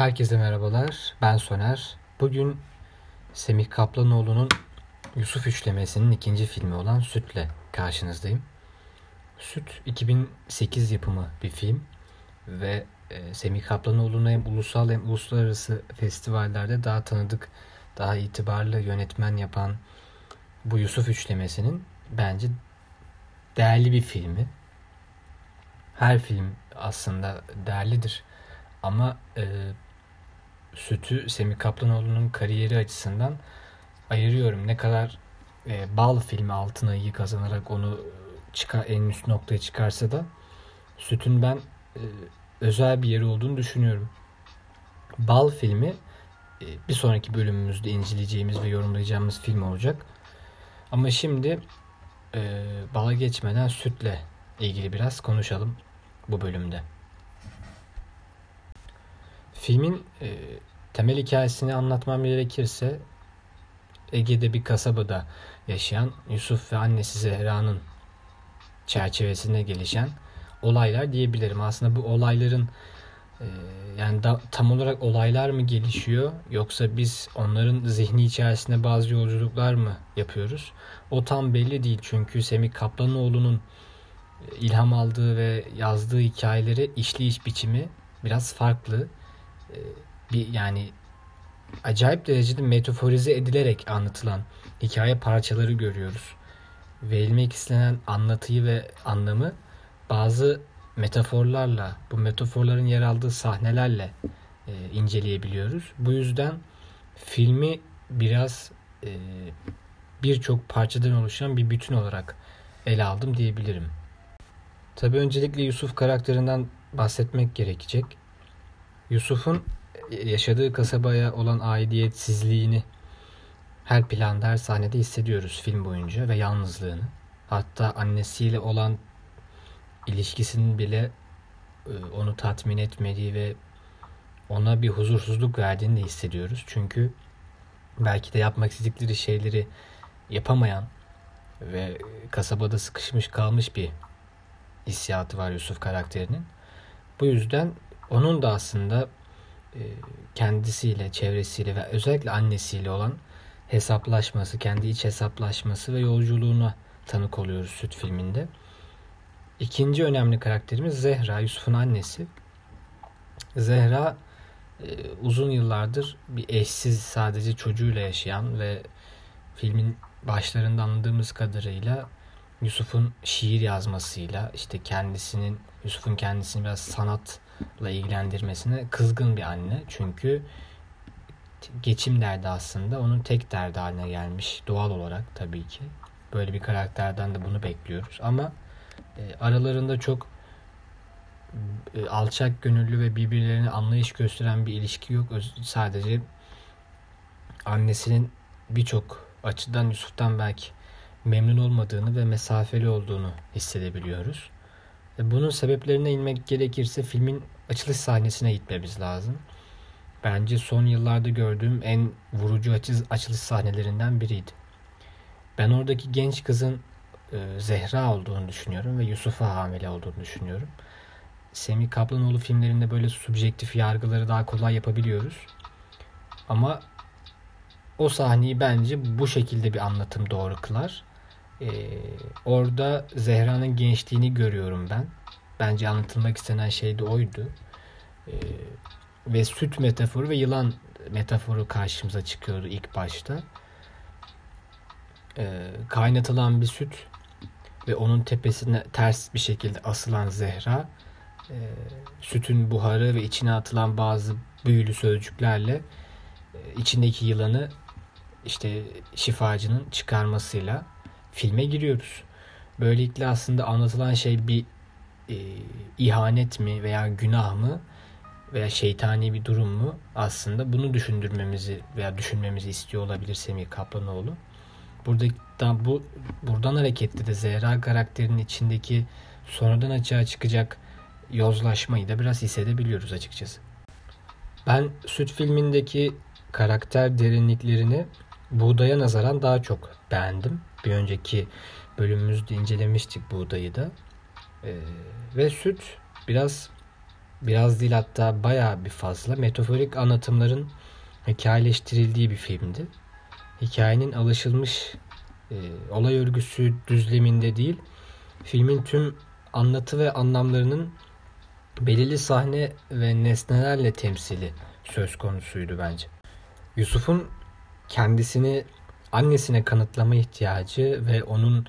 Herkese merhabalar. Ben Soner. Bugün Semih Kaplanoğlu'nun Yusuf Üçlemesi'nin ikinci filmi olan Süt'le karşınızdayım. Süt 2008 yapımı bir film ve e, Semih Kaplanoğlu'nu hem ulusal hem uluslararası festivallerde daha tanıdık, daha itibarlı yönetmen yapan bu Yusuf Üçlemesi'nin bence değerli bir filmi. Her film aslında değerlidir. Ama e, Süt'ü Semih Kaplanoğlu'nun kariyeri açısından ayırıyorum. Ne kadar e, Bal filmi altın ayı kazanarak onu çıkar, en üst noktaya çıkarsa da Süt'ün ben e, özel bir yeri olduğunu düşünüyorum. Bal filmi e, bir sonraki bölümümüzde inceleyeceğimiz ve yorumlayacağımız film olacak. Ama şimdi e, bala geçmeden sütle ilgili biraz konuşalım bu bölümde. Filmin e, temel hikayesini anlatmam gerekirse Ege'de bir kasabada yaşayan Yusuf ve annesi Zehra'nın çerçevesinde gelişen olaylar diyebilirim. Aslında bu olayların e, yani da, tam olarak olaylar mı gelişiyor yoksa biz onların zihni içerisinde bazı yolculuklar mı yapıyoruz? O tam belli değil çünkü Semih Kaplanoğlu'nun e, ilham aldığı ve yazdığı hikayeleri işleyiş biçimi biraz farklı. E, bir yani acayip derecede metaforize edilerek anlatılan hikaye parçaları görüyoruz. Verilmek istenen anlatıyı ve anlamı bazı metaforlarla, bu metaforların yer aldığı sahnelerle e, inceleyebiliyoruz. Bu yüzden filmi biraz e, birçok parçadan oluşan bir bütün olarak ele aldım diyebilirim. Tabi öncelikle Yusuf karakterinden bahsetmek gerekecek. Yusuf'un yaşadığı kasabaya olan aidiyetsizliğini her planda her sahnede hissediyoruz film boyunca ve yalnızlığını. Hatta annesiyle olan ilişkisinin bile e, onu tatmin etmediği ve ona bir huzursuzluk verdiğini de hissediyoruz. Çünkü belki de yapmak istedikleri şeyleri yapamayan ve kasabada sıkışmış kalmış bir hissiyatı var Yusuf karakterinin. Bu yüzden onun da aslında e, kendisiyle, çevresiyle ve özellikle annesiyle olan hesaplaşması, kendi iç hesaplaşması ve yolculuğuna tanık oluyoruz Süt filminde. İkinci önemli karakterimiz Zehra, Yusuf'un annesi. Zehra e, uzun yıllardır bir eşsiz sadece çocuğuyla yaşayan ve filmin başlarında anladığımız kadarıyla Yusuf'un şiir yazmasıyla işte kendisinin Yusuf'un kendisini biraz sanatla ilgilendirmesine kızgın bir anne. Çünkü geçim derdi aslında onun tek derdi haline gelmiş doğal olarak tabii ki. Böyle bir karakterden de bunu bekliyoruz ama e, aralarında çok e, alçak gönüllü ve birbirlerine anlayış gösteren bir ilişki yok. Sadece annesinin birçok açıdan Yusuf'tan belki memnun olmadığını ve mesafeli olduğunu hissedebiliyoruz. E, bunun sebeplerine inmek gerekirse filmin açılış sahnesine gitmemiz lazım. Bence son yıllarda gördüğüm en vurucu açılış sahnelerinden biriydi. Ben oradaki genç kızın e, Zehra olduğunu düşünüyorum ve Yusuf'a hamile olduğunu düşünüyorum. Semih Kaplanoğlu filmlerinde böyle subjektif yargıları daha kolay yapabiliyoruz. Ama o sahneyi bence bu şekilde bir anlatım doğru kılar. Ee, orada Zehra'nın gençliğini görüyorum ben. Bence anlatılmak istenen şey de oydu. Ee, ve süt metaforu ve yılan metaforu karşımıza çıkıyordu ilk başta. Ee, kaynatılan bir süt ve onun tepesine ters bir şekilde asılan Zehra e, sütün buharı ve içine atılan bazı büyülü sözcüklerle e, içindeki yılanı işte şifacının çıkarmasıyla filme giriyoruz. Böylelikle aslında anlatılan şey bir e, ihanet mi veya günah mı veya şeytani bir durum mu aslında bunu düşündürmemizi veya düşünmemizi istiyor olabilir Semih Kaplanoğlu. Buradan bu buradan hareketli de Zehra karakterinin içindeki sonradan açığa çıkacak yozlaşmayı da biraz hissedebiliyoruz açıkçası. Ben Süt filmindeki karakter derinliklerini buğdaya nazaran daha çok beğendim. Bir önceki bölümümüzde incelemiştik buğdayı da. Ee, ve süt biraz biraz değil hatta bayağı bir fazla metaforik anlatımların hikayeleştirildiği bir filmdi. Hikayenin alışılmış e, olay örgüsü düzleminde değil, filmin tüm anlatı ve anlamlarının belirli sahne ve nesnelerle temsili söz konusuydu bence. Yusuf'un kendisini annesine kanıtlama ihtiyacı ve onun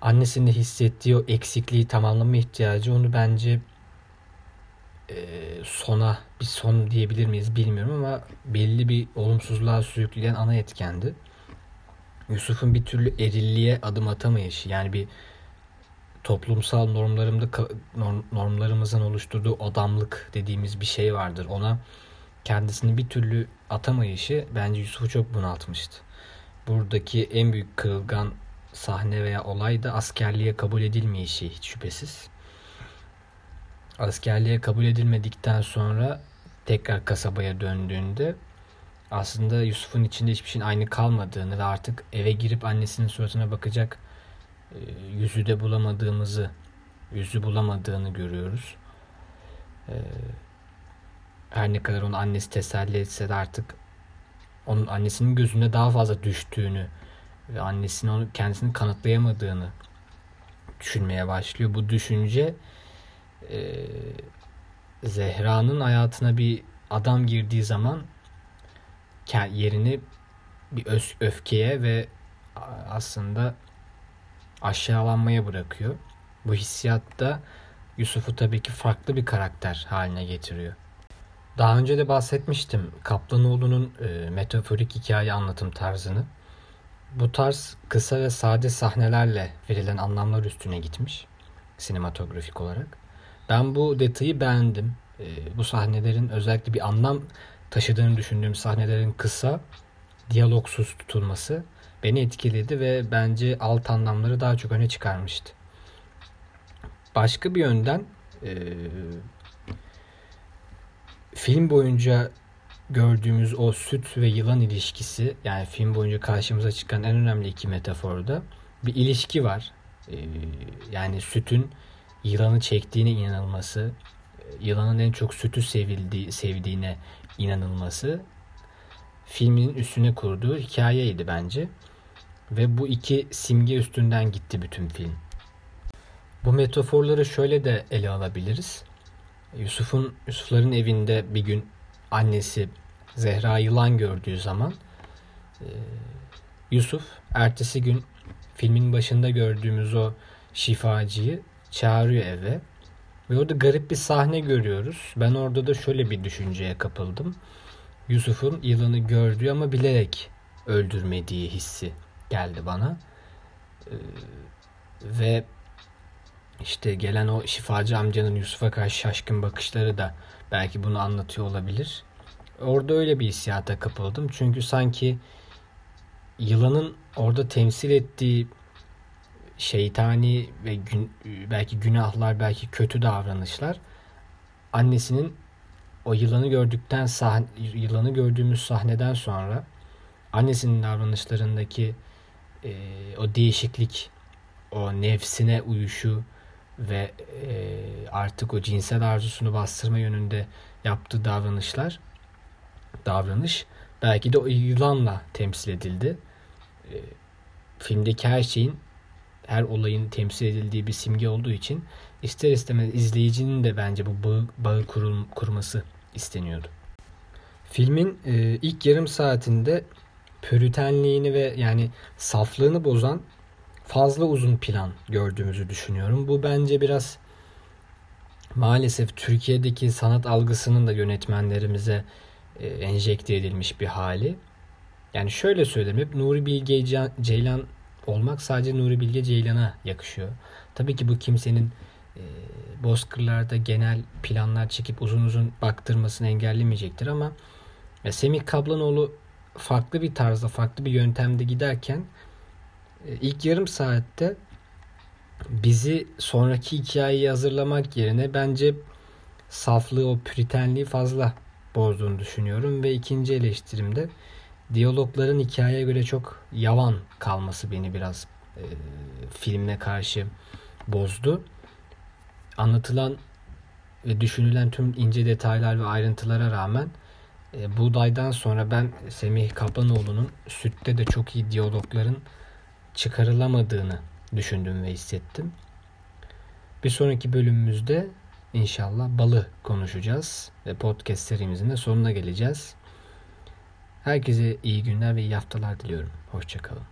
annesinde hissettiği o eksikliği tamamlama ihtiyacı onu bence e, sona bir son diyebilir miyiz bilmiyorum ama belli bir olumsuzluğa sürükleyen ana etkendi. Yusuf'un bir türlü erilliğe adım atamayışı yani bir toplumsal normlarımda normlarımızın oluşturduğu adamlık dediğimiz bir şey vardır. Ona kendisini bir türlü atamayışı bence Yusuf'u çok bunaltmıştı. Buradaki en büyük kırılgan sahne veya olay da askerliğe kabul edilmeyişi hiç şüphesiz. Askerliğe kabul edilmedikten sonra tekrar kasabaya döndüğünde aslında Yusuf'un içinde hiçbir şeyin aynı kalmadığını ve artık eve girip annesinin suratına bakacak e, yüzü de bulamadığımızı, yüzü bulamadığını görüyoruz. Her ne kadar onu annesi teselli etse de artık onun annesinin gözünde daha fazla düştüğünü ve annesinin onu kendisini kanıtlayamadığını düşünmeye başlıyor. Bu düşünce e, Zehra'nın hayatına bir adam girdiği zaman yerini bir öfkeye ve aslında aşağılanmaya bırakıyor. Bu hissiyat da Yusuf'u tabii ki farklı bir karakter haline getiriyor. Daha önce de bahsetmiştim Kaplanoğlu'nun e, metaforik hikaye anlatım tarzını. Bu tarz kısa ve sade sahnelerle verilen anlamlar üstüne gitmiş sinematografik olarak. Ben bu detayı beğendim. E, bu sahnelerin özellikle bir anlam taşıdığını düşündüğüm sahnelerin kısa, diyalogsuz tutulması beni etkiledi ve bence alt anlamları daha çok öne çıkarmıştı. Başka bir yönden e, film boyunca gördüğümüz o süt ve yılan ilişkisi yani film boyunca karşımıza çıkan en önemli iki metaforda bir ilişki var. Ee, yani sütün yılanı çektiğine inanılması, yılanın en çok sütü sevildiği, sevdiğine inanılması filmin üstüne kurduğu hikayeydi bence. Ve bu iki simge üstünden gitti bütün film. Bu metaforları şöyle de ele alabiliriz. Yusuf'un Yusuf'ların evinde bir gün annesi Zehra yılan gördüğü zaman e, Yusuf ertesi gün filmin başında gördüğümüz o şifacıyı çağırıyor eve. Ve orada garip bir sahne görüyoruz. Ben orada da şöyle bir düşünceye kapıldım. Yusuf'un yılanı gördüğü ama bilerek öldürmediği hissi geldi bana. Ee, ve işte gelen o şifacı amcanın Yusuf'a karşı şaşkın bakışları da belki bunu anlatıyor olabilir. Orada öyle bir hissiyata kapıldım. Çünkü sanki yılanın orada temsil ettiği şeytani ve gün, belki günahlar, belki kötü davranışlar annesinin o yılanı gördükten sahne, yılanı gördüğümüz sahneden sonra annesinin davranışlarındaki e, o değişiklik, o nefsine uyuşu ve e, artık o cinsel arzusunu bastırma yönünde yaptığı davranışlar davranış belki de o yılanla temsil edildi. E, filmdeki her şeyin her olayın temsil edildiği bir simge olduğu için ister istemez izleyicinin de bence bu bağı, bağı kurul, kurması isteniyordu. Filmin e, ilk yarım saatinde püritenliğini ve yani saflığını bozan fazla uzun plan gördüğümüzü düşünüyorum. Bu bence biraz maalesef Türkiye'deki sanat algısının da yönetmenlerimize e, enjekte edilmiş bir hali. Yani şöyle söyleyeyim hep Nuri Bilge Ceylan olmak sadece Nuri Bilge Ceylan'a yakışıyor. Tabii ki bu kimsenin e, bozkırlarda genel planlar çekip uzun uzun baktırmasını engellemeyecektir ama ya Semih Kablanoğlu farklı bir tarzda, farklı bir yöntemde giderken e, ilk yarım saatte bizi sonraki hikayeyi hazırlamak yerine bence saflığı, o püritenliği fazla bozduğunu düşünüyorum ve ikinci eleştirimde diyalogların hikayeye göre çok yavan kalması beni biraz e, filmle karşı bozdu. Anlatılan ve düşünülen tüm ince detaylar ve ayrıntılara rağmen e, Buğday'dan sonra ben Semih Kaplanoğlu'nun Sütte de çok iyi diyalogların çıkarılamadığını düşündüm ve hissettim. Bir sonraki bölümümüzde inşallah balı konuşacağız ve podcast serimizin de sonuna geleceğiz. Herkese iyi günler ve iyi haftalar diliyorum. Hoşçakalın.